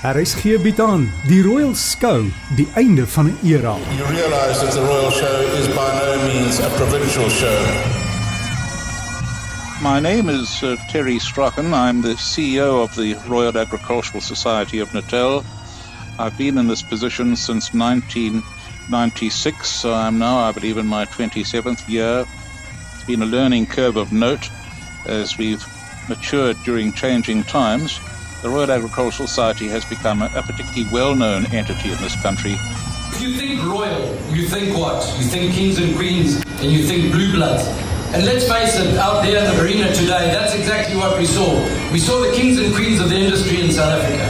RSG bied aan die Royal Skou, die einde van 'n era. You realise that the Royal Show is by no means a provincial show. My name is uh, Terry Strachan. I'm the CEO of the Royal Agricultural Society of Natal. I've been in this position since 1996, so I'm now, I believe, in my 27th year. It's been a learning curve of note as we've matured during changing times. The Royal Agricultural Society has become a, a particularly well-known entity in this country. If you think royal, you think what? You think kings and queens, and you think blue bloods. And let's face it, out there in the arena today, that's exactly what we saw. We saw the kings and queens of the industry in South Africa,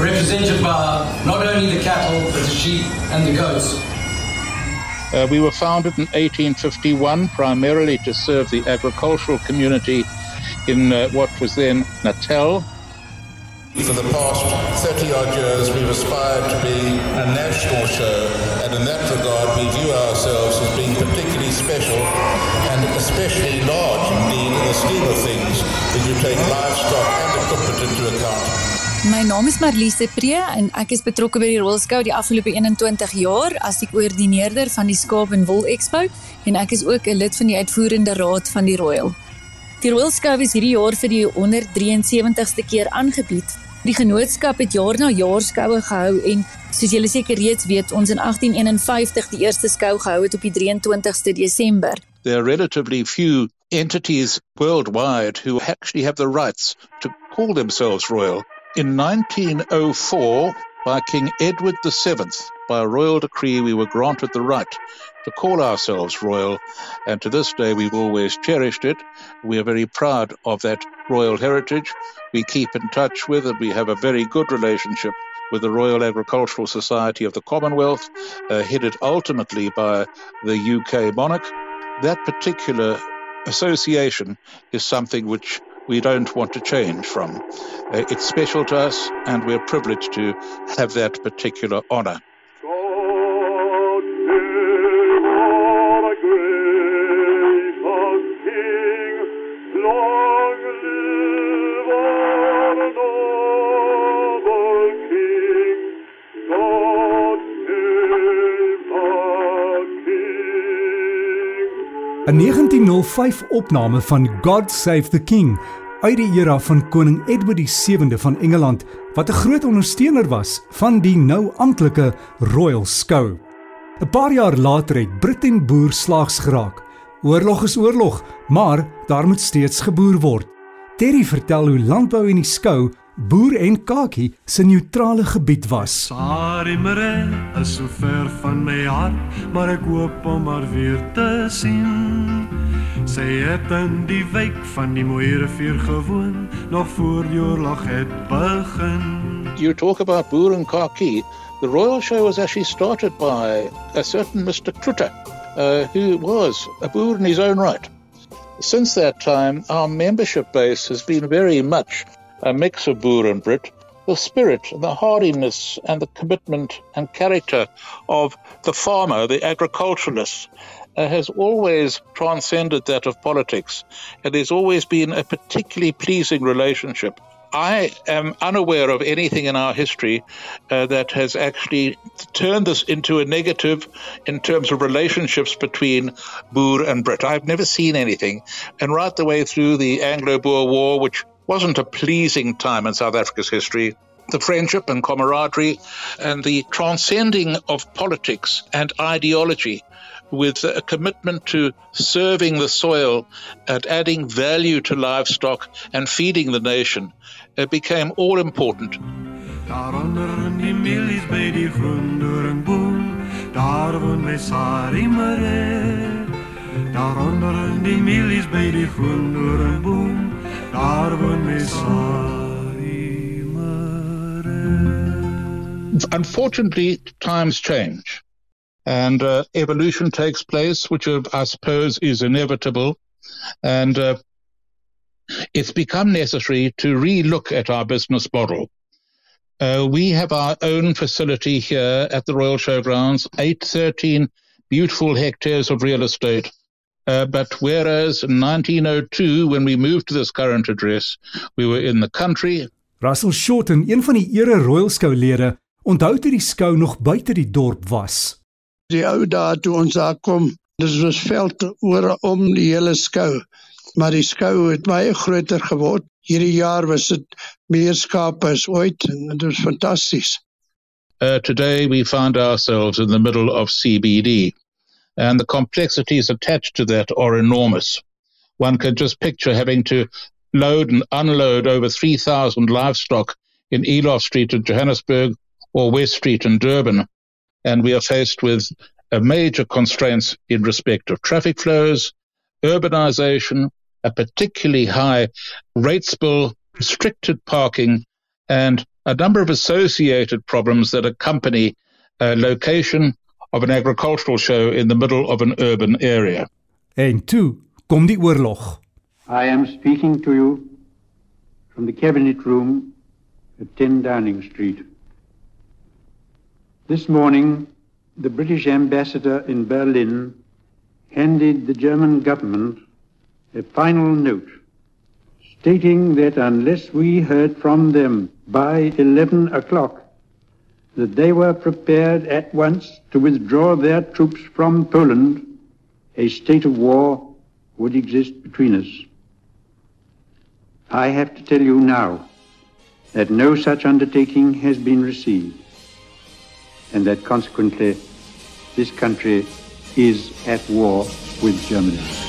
represented by not only the cattle, but the sheep and the goats. Uh, we were founded in 1851 primarily to serve the agricultural community in uh, what was then Natal. For the past 30 odd years, we've aspired to be a national show, and in that regard, we view ourselves as being particularly special and especially large indeed in the scheme of things when you take livestock and equipment into account. My naam is Marlies Pre en ek is betrokke by die Royal Scout die afgelope 21 jaar as die koördineerder van die Skaap en Wol Expo en ek is ook 'n lid van die uitvoerende raad van die Royal. Die Royal Scout is hierdie jaar vir die 173ste keer aangebied. Die genootskap het jaar na jaar skoue gehou en soos julle seker reeds weet, ons in 1851 die eerste skou gehou het op die 23ste Desember. There are relatively few entities worldwide who actually have the rights to call themselves royal. In 1904, by King Edward VII, by a royal decree, we were granted the right to call ourselves royal, and to this day we've always cherished it. We are very proud of that royal heritage. We keep in touch with and we have a very good relationship with the Royal Agricultural Society of the Commonwealth, uh, headed ultimately by the UK monarch. That particular association is something which we don't want to change from. Uh, it's special to us, and we're privileged to have that particular honour. In 1905 opname van God Save the King uit die era van koning Edward VII van Engeland wat 'n groot ondersteuner was van die nou amptelike Royal Skou. 'n Paar jaar later het Brit en boer slaags geraak. Oorlog is oorlog, maar daar moet steeds geboer word. Terry vertel hoe landbou en die skou boer en kakie se neutrale gebied was. Sarimere is so ver van my hart, maar ek hoop om haar weer te sien. Sy het in die wijk van die mooi rivier gewoon, nog voor die oorlog het begin. You talk about boer and kaki. The royal show was actually started by a certain Mr. Krutter, uh, who was a boer in his own right. Since that time, our membership base has been very much a mix of Boer and Brit, the spirit, the hardiness, and the commitment and character of the farmer, the agriculturalist, uh, has always transcended that of politics. It has always been a particularly pleasing relationship. I am unaware of anything in our history uh, that has actually turned this into a negative in terms of relationships between Boer and Brit. I've never seen anything. And right the way through the Anglo Boer War, which wasn't a pleasing time in South Africa's history. The friendship and camaraderie and the transcending of politics and ideology with a commitment to serving the soil and adding value to livestock and feeding the nation it became all important. Daar woon my Sarie Marais. Daaronder in die by die Unfortunately, times change and uh, evolution takes place, which uh, I suppose is inevitable. And uh, it's become necessary to relook at our business model. Uh, we have our own facility here at the Royal Showgrounds, 813 beautiful hectares of real estate. Uh, but whereas in 1902, when we moved to this current address, we were in the country, Russell Shorten, een van die ere Royal Skou lede, onthou toe die skou nog buite die dorp was. Die ou dae toe ons daar kom, dis was veld oor om die hele skou. Maar die skou het baie groter geword. Hierdie jaar was dit meer skape as ooit en dit was fantasties. Uh, today we find ourselves in the middle of CBD and the complexities attached to that are enormous. One can just picture having to load and unload over 3,000 livestock in Eloff Street in Johannesburg or West Street in Durban. And we are faced with a major constraints in respect of traffic flows, urbanization, a particularly high rates bill, restricted parking, and a number of associated problems that accompany a location of an agricultural show in the middle of an urban area. En toe kom die oorlog. I am speaking to you from the Cabinet Room at 10 Downing Street. This morning, the British ambassador in Berlin handed the German government a final note stating that unless we heard from them by 11 o'clock, that they were prepared at once to withdraw their troops from Poland, a state of war would exist between us. I have to tell you now that no such undertaking has been received, and that consequently this country is at war with Germany.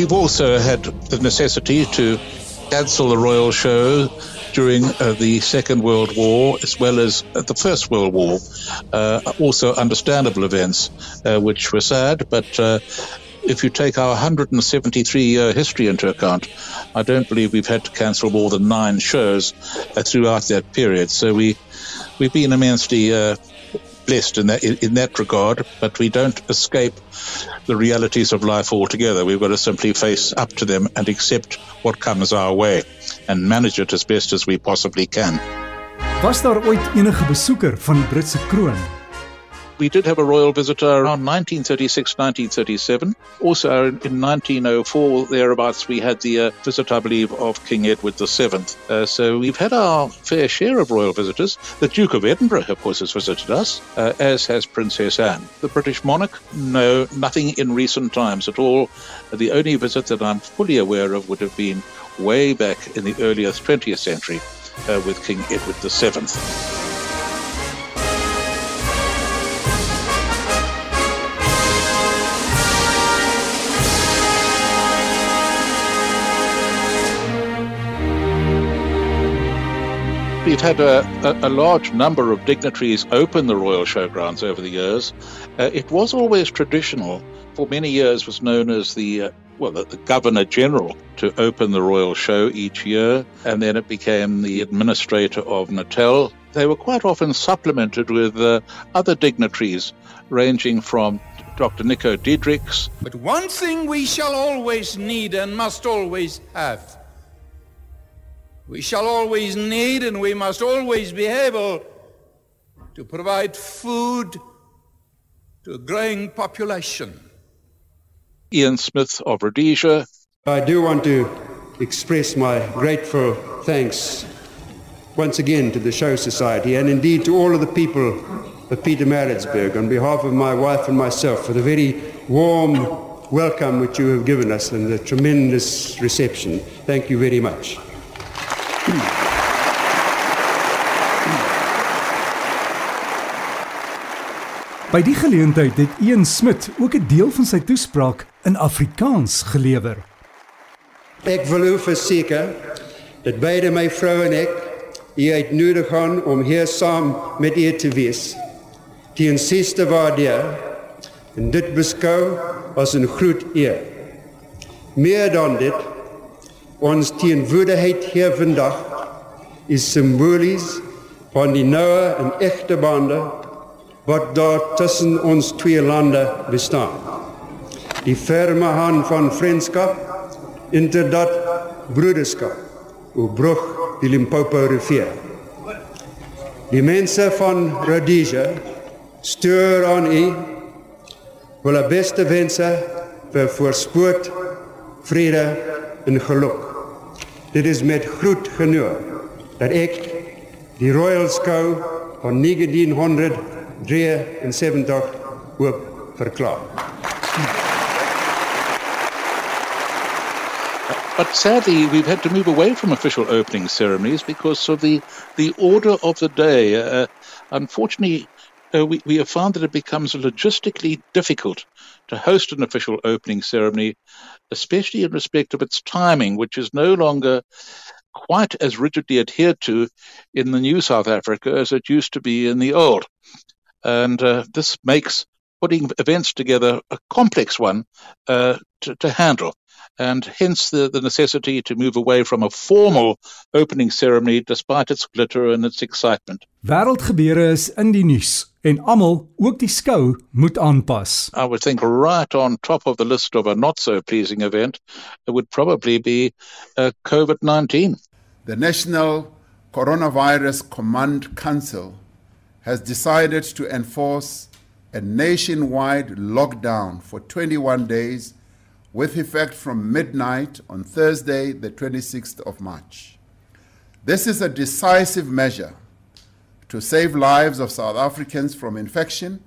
We've also had the necessity to cancel the Royal Show during uh, the Second World War as well as uh, the First World War. Uh, also understandable events, uh, which were sad, but uh, if you take our 173 year history into account, I don't believe we've had to cancel more than nine shows uh, throughout that period. So we, we've been immensely blessed in that in that regard, but we don't escape the realities of life altogether. We've got to simply face up to them and accept what comes our way and manage it as best as we possibly can. Was daar ooit enige besoeker van die Britse kroon? We did have a royal visitor around 1936, 1937. Also in 1904, thereabouts, we had the uh, visit, I believe, of King Edward VII. Uh, so we've had our fair share of royal visitors. The Duke of Edinburgh, of course, has visited us, uh, as has Princess Anne. The British monarch, no, nothing in recent times at all. The only visit that I'm fully aware of would have been way back in the earlier 20th century uh, with King Edward VII. We've had a, a, a, large number of dignitaries open the Royal Showgrounds over the years. Uh, it was always traditional. For many years, was known as the uh, well, the, the, Governor General to open the Royal Show each year, and then it became the Administrator of Natal. They were quite often supplemented with uh, other dignitaries, ranging from Dr. Nico Diederichs. But one thing we shall always need and must always have we shall always need and we must always be able to provide food to a growing population. Ian Smith of Rhodesia. I do want to express my grateful thanks once again to the Show Society and indeed to all of the people of Pietermaritzburg on behalf of my wife and myself for the very warm welcome which you have given us and the tremendous reception. Thank you very much. By die geleentheid het Ian Smit ook 'n deel van sy toespraak in Afrikaans gelewer. Ek wil u verseker dat beide my vrou en ek u uitnodig gaan om hier saam met u te wees. Die insiste waardeer en dit beskou as 'n groot eer. Meer dan dit, ons teenwoordigheid hier vandag is simbolies van die noue en egte bande wat daar tussen ons twee lande bestaan. Die ferme hand van vriendskap, inderdaad broederskap, o brug die Limpopo rivier. Die mense van Rhodesia stuur aan u hulle beste wense vir voorspoed, vrede en geluk. Dit is met groot genoeg dat ek die Royal Skou van 1973 oop verklaar. But sadly, we've had to move away from official opening ceremonies because of the, the order of the day. Uh, unfortunately, uh, we, we have found that it becomes logistically difficult to host an official opening ceremony, especially in respect of its timing, which is no longer quite as rigidly adhered to in the new South Africa as it used to be in the old. And uh, this makes putting events together a complex one uh, to, to handle. And hence the, the necessity to move away from a formal opening ceremony despite its glitter and its excitement. Wêreldgebeure is in die nuus en almal, ook die skou, moet aanpas. I would think right on top of the list of a not so pleasing event it would probably be uh, COVID-19. The National Coronavirus Command Council has decided to enforce a nationwide lockdown for 21 days with effect from midnight on Thursday, the 26th of March. This is a decisive measure to save lives of South Africans from infection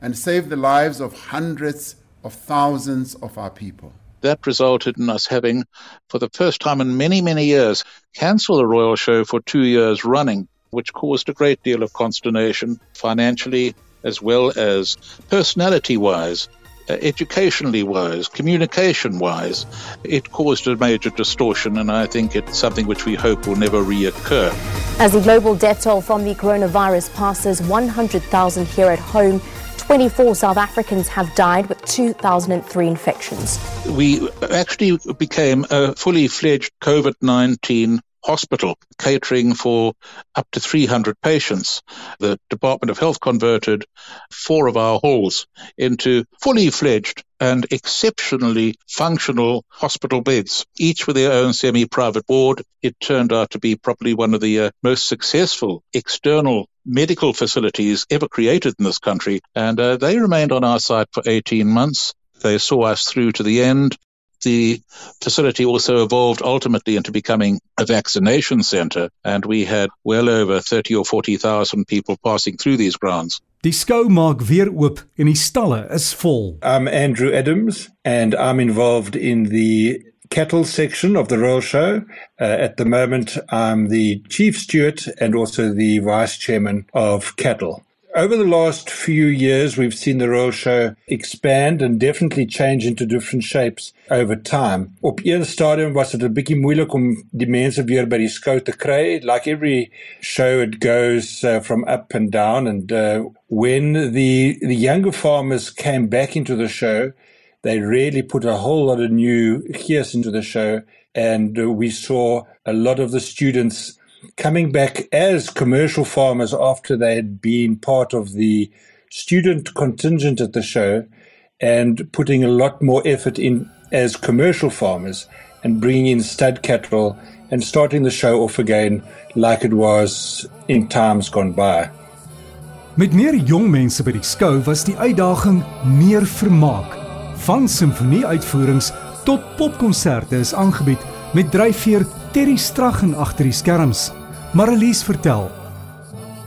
and save the lives of hundreds of thousands of our people. That resulted in us having, for the first time in many, many years, cancel the Royal Show for two years running, which caused a great deal of consternation financially as well as personality wise Uh, educationally wise, communication wise, it caused a major distortion, and I think it's something which we hope will never reoccur. As the global death toll from the coronavirus passes 100,000 here at home, 24 South Africans have died with 2,003 infections. We actually became a fully fledged COVID 19 hospital catering for up to 300 patients. The Department of Health converted four of our halls into fully fledged and exceptionally functional hospital beds, each with their own semi-private ward. It turned out to be probably one of the uh, most successful external medical facilities ever created in this country. And uh, they remained on our site for 18 months. They saw us through to the end. The facility also evolved ultimately into becoming a vaccination center, and we had well over 30 or 40,000 people passing through these grounds. Die skou maak weer oop en die stalle is vol. I'm Andrew Adams and I'm involved in the cattle section of the Royal Show. Uh, at the moment, I'm the chief steward and also the vice chairman of cattle. Over the last few years, we've seen the Royal Show expand and definitely change into different shapes over time. Op een stadium was dit 'n bietjie moeilik om die mense weer by die skou te. Like every show it goes uh, from up and down and uh, when the the younger farmers came back into the show, they really put a whole lot of new gears into the show and uh, we saw a lot of the students coming back as commercial farmers after they had been part of the student contingent at the show and putting a lot more effort in as commercial farmers and bringing in stud cattle and starting the show off again like it was in times gone by. Met meer jong mense by die skou was die uitdaging meer vermaak. Van simfonieuitvoerings tot popkonserte is aangebied met dryfveer Terry Straggen agter die skerms. Marlies vertel.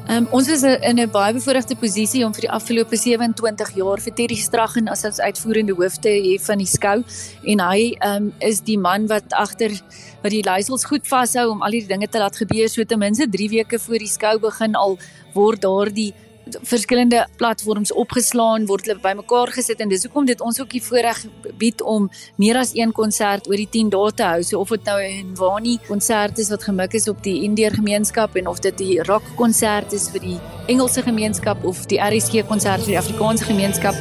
Um, ons is in 'n baie bevoordeelde posisie om vir die afgelope 27 jaar vir Terry Straggen as ons uitvoerende hoof te hê van die skou en hy um, is die man wat agter wat die leiersels goed vashou om al hierdie dinge te laat gebeur so ten minste 3 weke voor die skou begin al word daardie verskillende platforms opgeslaan word hulle bymekaar gesit en dis hoekom dit ons ook die voorreg bied om meer as een konsert oor die 10 dae te hou. So of dit nou 'n Wani konsert is wat gemik is op die Indiër gemeenskap en of dit die rock konsert is vir die Engelse gemeenskap of die RSG konsert vir die Afrikaanse gemeenskap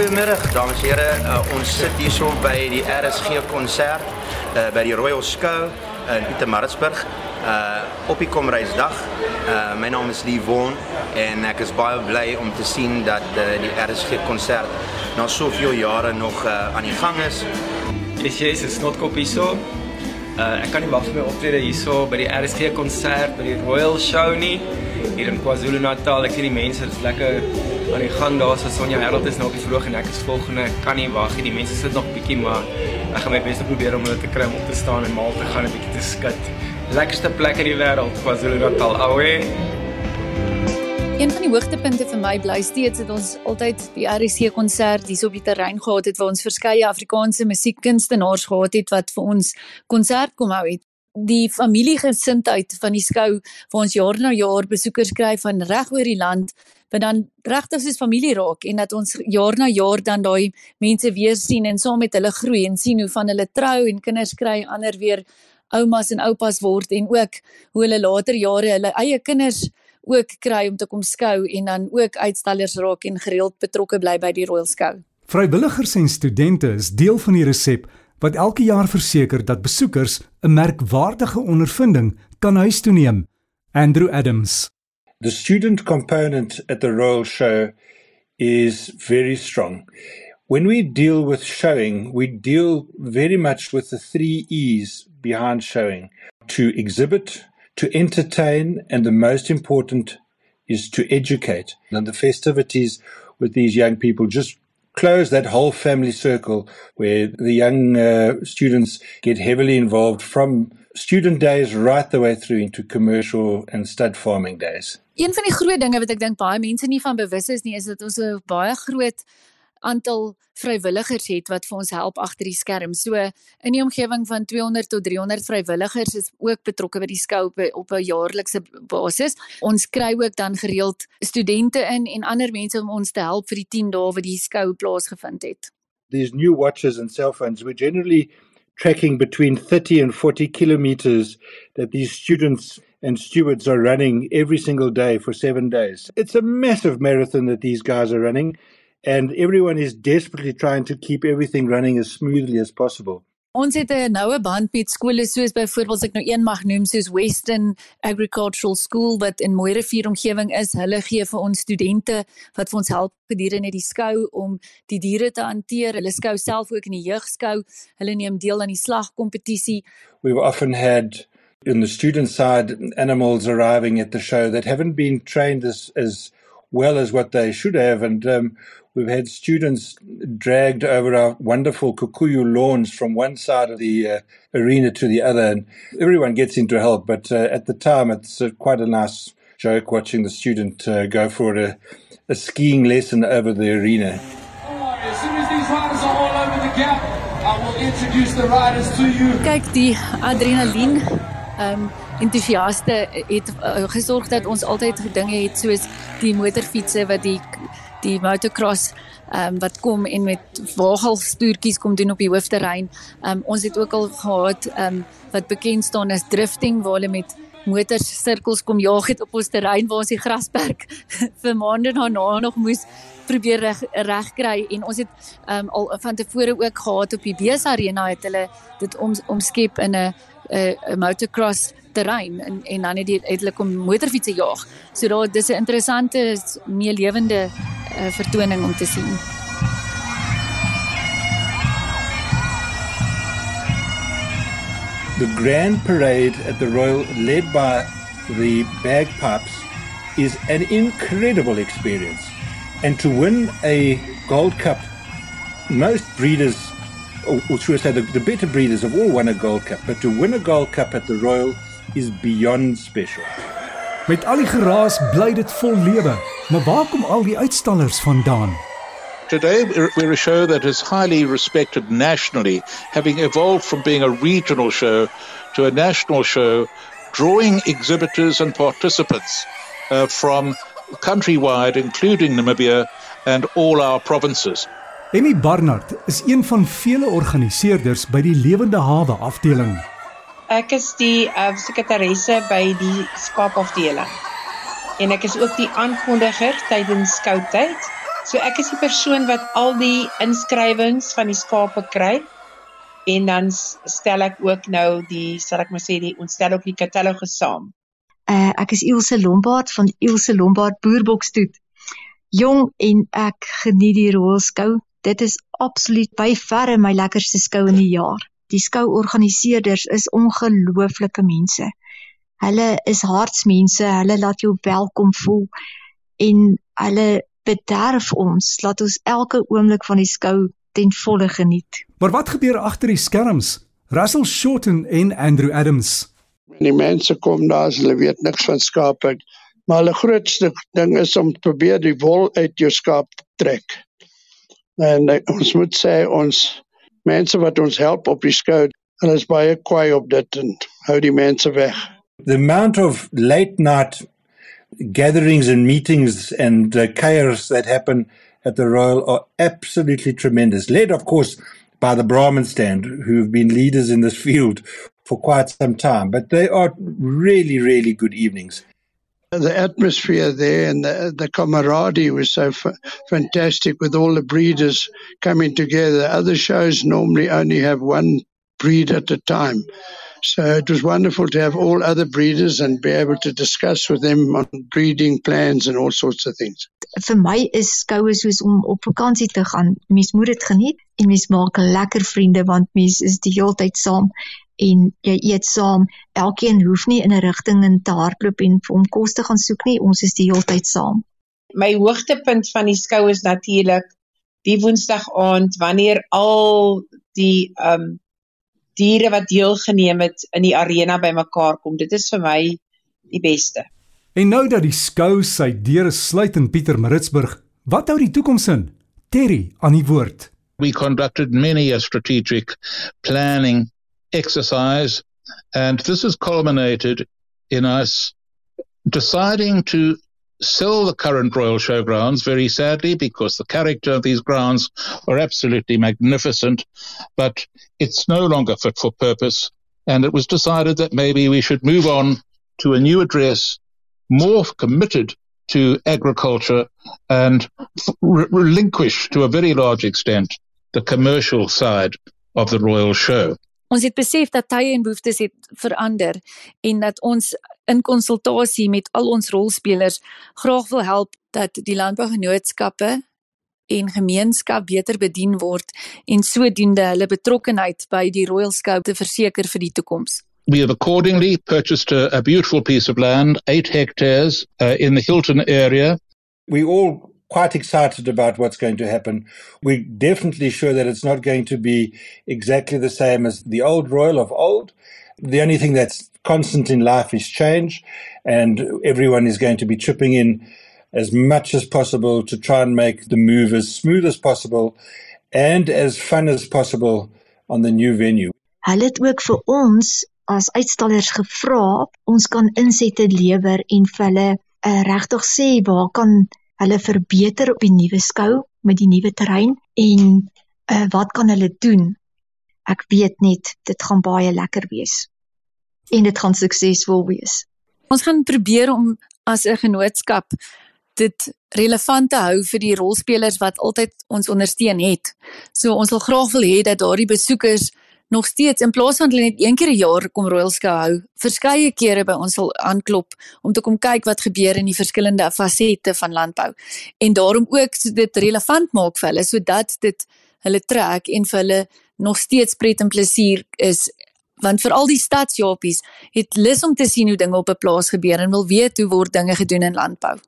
Goeiemôre, dames en here. Uh, ons sit hierso by die RSG konsert uh, by die Royal Skou in Pietermaritzburg uh op die komreisdag. Uh my naam is Lee Won en ek is baie bly om te sien dat uh, die RSG konsert na soveel jare nog uh, aan die gang is. Yes, yes, is Snotkop hierso. Uh ek kan nie wag vir my optrede hierso by die RSG konsert by die Royal Show nie hier in KwaZulu-Natal. Ek sien die mense is lekker aan die gang daar. So Sonja Harold is nou op die vloeg en ek is volgende. Ek kan nie wag nie. Die mense sit nog bietjie maar ek gaan my bes probeer om hulle te kry om op te staan en mal te gaan 'n bietjie te skud. Lekkerste plek in die wêreld, KwaZulu-Natal. Awe. Een van die hoogtepunte vir my bly steeds dat ons altyd die RC konsert hier op die terrein gehad het waar ons verskeie Afrikaanse musiekkunstenaars gehad het wat vir ons konsert kom hou het. Die familiegesindheid van die skou waar ons jaar na jaar besoekers kry van reg oor die land wat dan regtig soos familie raak en dat ons jaar na jaar dan daai mense weer sien en saam met hulle groei en sien hoe van hulle trou en kinders kry, ander weer oumas en oupas word en ook hoe hulle later jare hulle eie kinders ook kry om te kom skou en dan ook uitstallers raak en gereeld betrokke bly by die Royal Skou. Vrywilligers en studente is deel van die resep wat elke jaar verseker dat besoekers 'n merkwaardige ondervinding kan huis toe neem. Andrew Adams. The student component at the Royal Show is very strong. When we deal with showing, we deal very much with the 3 E's behind showing to exhibit, to entertain, and the most important is to educate. And the festivities with these young people just close that whole family circle where the young uh, students get heavily involved from student days right the way through into commercial and stud farming days. Een van die groot dinge wat ek dink baie mense nie van bewus is nie is dat ons 'n baie groot aantal vrywilligers het wat vir ons help agter die skerm. So in die omgewing van 200 tot 300 vrywilligers is ook betrokke by die skou op, op 'n jaarlikse basis. Ons kry ook dan gereeld studente in en ander mense om ons te help vir die 10 dae wat die skou plaasgevind het. These new watches and cell phones we generally tracking between 30 and 40 kilometers that these students and stewards are running every single day for 7 days. It's a massive marathon that these guys are running. And everyone is desperately trying to keep everything running as smoothly as possible. Ons het 'n noue band met skole soos byvoorbeeld ek nou een mag noem soos Weston Agricultural School wat in Mooirivier omgewing is. Hulle gee vir ons studente wat vir ons help gedurende die skou om die diere te hanteer. Hulle skou self ook in die jeugskou. Hulle neem deel aan die slagkompetisie. We've often had in the student side animals arriving at the show that haven't been trained as as well as what they should have and um We've had students dragged over our wonderful Kikuyu lawns from one side of the uh, arena to the other, and everyone gets into help. But uh, at the time, it's uh, quite a nice joke watching the student uh, go for a, a skiing lesson over the arena. As soon as these riders are all over the gap, I will introduce the riders to you. Kyk die adrenalien. Um, entoesiaste het uh, gesorg dat ons altyd dinge het soos die motorfietsse wat die die motocross ehm um, wat kom en met wagelstoertjies kom doen op die hoofterrein. Ehm um, ons het ook al gehad ehm um, wat bekend staan as drifting waar hulle met motors sirkels kom jaag het op ons terrein waar ons die grasperk vir maande daarna nog moes probeer reg reg kry en ons het ehm um, al van tevore ook gehad op die Bees Arena het hulle dit om omskep in 'n 'n motocross terrein en en dan het die uiteindelik om motorfietsse jaag. So daar dis 'n interessante meer lewende uh, vertoning om te sien. The Grand Parade at the Royal led by the bagpipes is an incredible experience. And to win a Gold Cup most breeders or, or should I say the, the better breeders have all won a Gold Cup, but to win a Gold Cup at the Royal is beyond special. Met al die geraas bly dit vol lewe, maar waar kom al die uitstallers vandaan? Today, we're a show that is highly respected nationally, having evolved from being a regional show to a national show, drawing exhibitors and participants uh, from countrywide, including Namibia and all our provinces. Emmy Barnard is een van vele organiseerders by die Lewende Hawe afdeling. Ek is die uh, sekretaresse by die skaapafdeling. En ek is ook die aankondiger tydens skoutyd. So ek is die persoon wat al die inskrywings van die skape kry en dan stel ek ook nou die sal ek maar sê die ons stel ook die katalogus saam. Uh ek is Ilse Lombard van Ilse Lombard Boerboksstoet. Jong en ek geniet die rolskou. Dit is absoluut by verre my lekkerste skou in die jaar. Die skouorganiseerders is ongelooflike mense. Hulle is hartsmense, hulle laat jou welkom voel en hulle bederf ons laat ons elke oomblik van die skou ten volle geniet. Maar wat gebeur agter die skerms? Russell Shorten en Andrew Adams. Die mense kom daar, hulle weet niks van skape, maar hulle grootste ding is om te probeer die wol uit jou skaap trek. En uh, ons moet sê ons mense wat ons help op die is baie kwaai op dit en hou die mense weg. The amount of late night gatherings and meetings and uh, chaos that happen at the Royal are absolutely tremendous. Led, of course, by the Brahman stand, who've been leaders in this field for quite some time. But they are really, really good evenings. The atmosphere there and the, the camaraderie was so f- fantastic with all the breeders coming together. Other shows normally only have one breed at a time. So it was wonderful to have all other breeders and be able to discuss with them on breeding plans and all sorts of things. Vir my is skoue soos om op vakansie te gaan. Mens moet dit geniet en mens maak lekker vriende want mens is die hele tyd saam en jy eet saam. Elkeen hoef nie in 'n rigting in te hardloop en om kos te gaan soek nie. Ons is die hele tyd saam. My hoogtepunt van die skou is natuurlik die Woensdag aand wanneer al die ehm um, diere wat deelgeneem het in die arena bymekaar kom. Dit is vir my die beste. En nou dat die skou sy deure sluit in Pietermaritzburg, wat hou die toekoms in? Terry aan die woord. We conducted many a strategic planning exercise and this has culminated in us deciding to sell the current Royal Showgrounds very sadly because the character of these grounds are absolutely magnificent, but it's no longer fit for purpose. And it was decided that maybe we should move on to a new address more committed to agriculture and re- relinquish to a very large extent the commercial side of the Royal Show. Ons het besef dat tye en behoeftes het verander en dat ons in konsultasie met al ons rolspelers graag wil help dat die landbougenootskappe en gemeenskap beter bedien word en sodoende hulle betrokkenheid by die Royal Scout te verseker vir die toekoms. We have accordingly purchased a, a beautiful piece of land, eight hectares uh, in the Hilton area. We all quite excited about what's going to happen. We're definitely sure that it's not going to be exactly the same as the old Royal of old. The only thing that's constant in life is change, and everyone is going to be chipping in as much as possible to try and make the move as smooth as possible and as fun as possible on the new venue. Hulle het ook vir ons as uitstallers gevra ons kan insette lewer en vir hulle uh, regtig sê waar kan hulle verbeter op die nuwe skou met die nuwe terrein en uh, wat kan hulle doen? Ek weet net dit gaan baie lekker wees en dit gaan suksesvol wees. Ons gaan probeer om as 'n genootskap dit relevant te hou vir die rolspelers wat altyd ons ondersteun het. So ons wil graag wil hê dat daardie besoekers nog steeds in plaas van hulle net een keer 'n jaar kom Royal Skou hou, verskeie kere by ons sal aanklop om te kom kyk wat gebeur in die verskillende fasette van landbou. En daarom ook so dit relevant maak vir hulle sodat dit hulle trek en vir hulle nog steeds pret en plesier is. Want vir al die stadsjapies het lus om te sien hoe dinge op 'n plaas gebeur en wil weet hoe word dinge gedoen in landbou.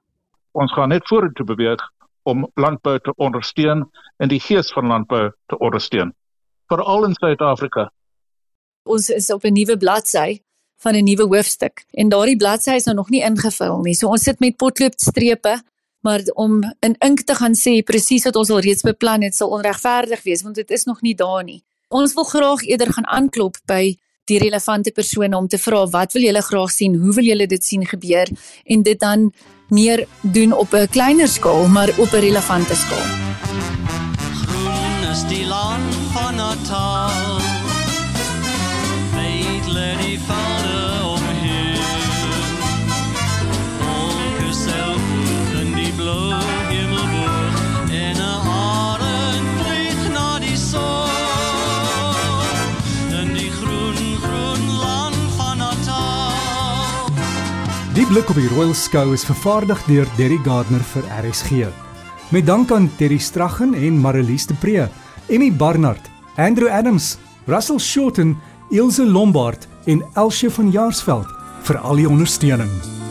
Ons gaan net vorentoe beweeg om landbou te ondersteun en die gees van landbou te ondersteun veral in Suid-Afrika. Ons is op 'n nuwe bladsy van 'n nuwe hoofstuk en daardie bladsy is nou nog nie ingevul nie. So ons sit met potloodstrepe, maar om in ink te gaan sê presies wat ons al reeds beplan het, sal onregverdig wees want dit is nog nie daar nie. Ons wil graag eerder gaan aanklop by die relevante persone om te vra wat wil julle graag sien, hoe wil julle dit sien gebeur en dit dan meer doen op 'n kleiner skaal, maar op 'n relevante skaal. Groen is die land Natal. Vedle de vader om Wolken zelf en die blå himmelboer. En een adem breekt naar die zon. En die groen, groen land van Natal. Die blik op die Royal Skou is vervaardig deur Derry Gardner vir RSG. Met dank aan Terry Straggen en Marelies de Pre, Emmy Barnard Andrew Adams, Russell Shorten, Ilse Lombard en Elsje van Jaarsveld vir al die ondersteuning.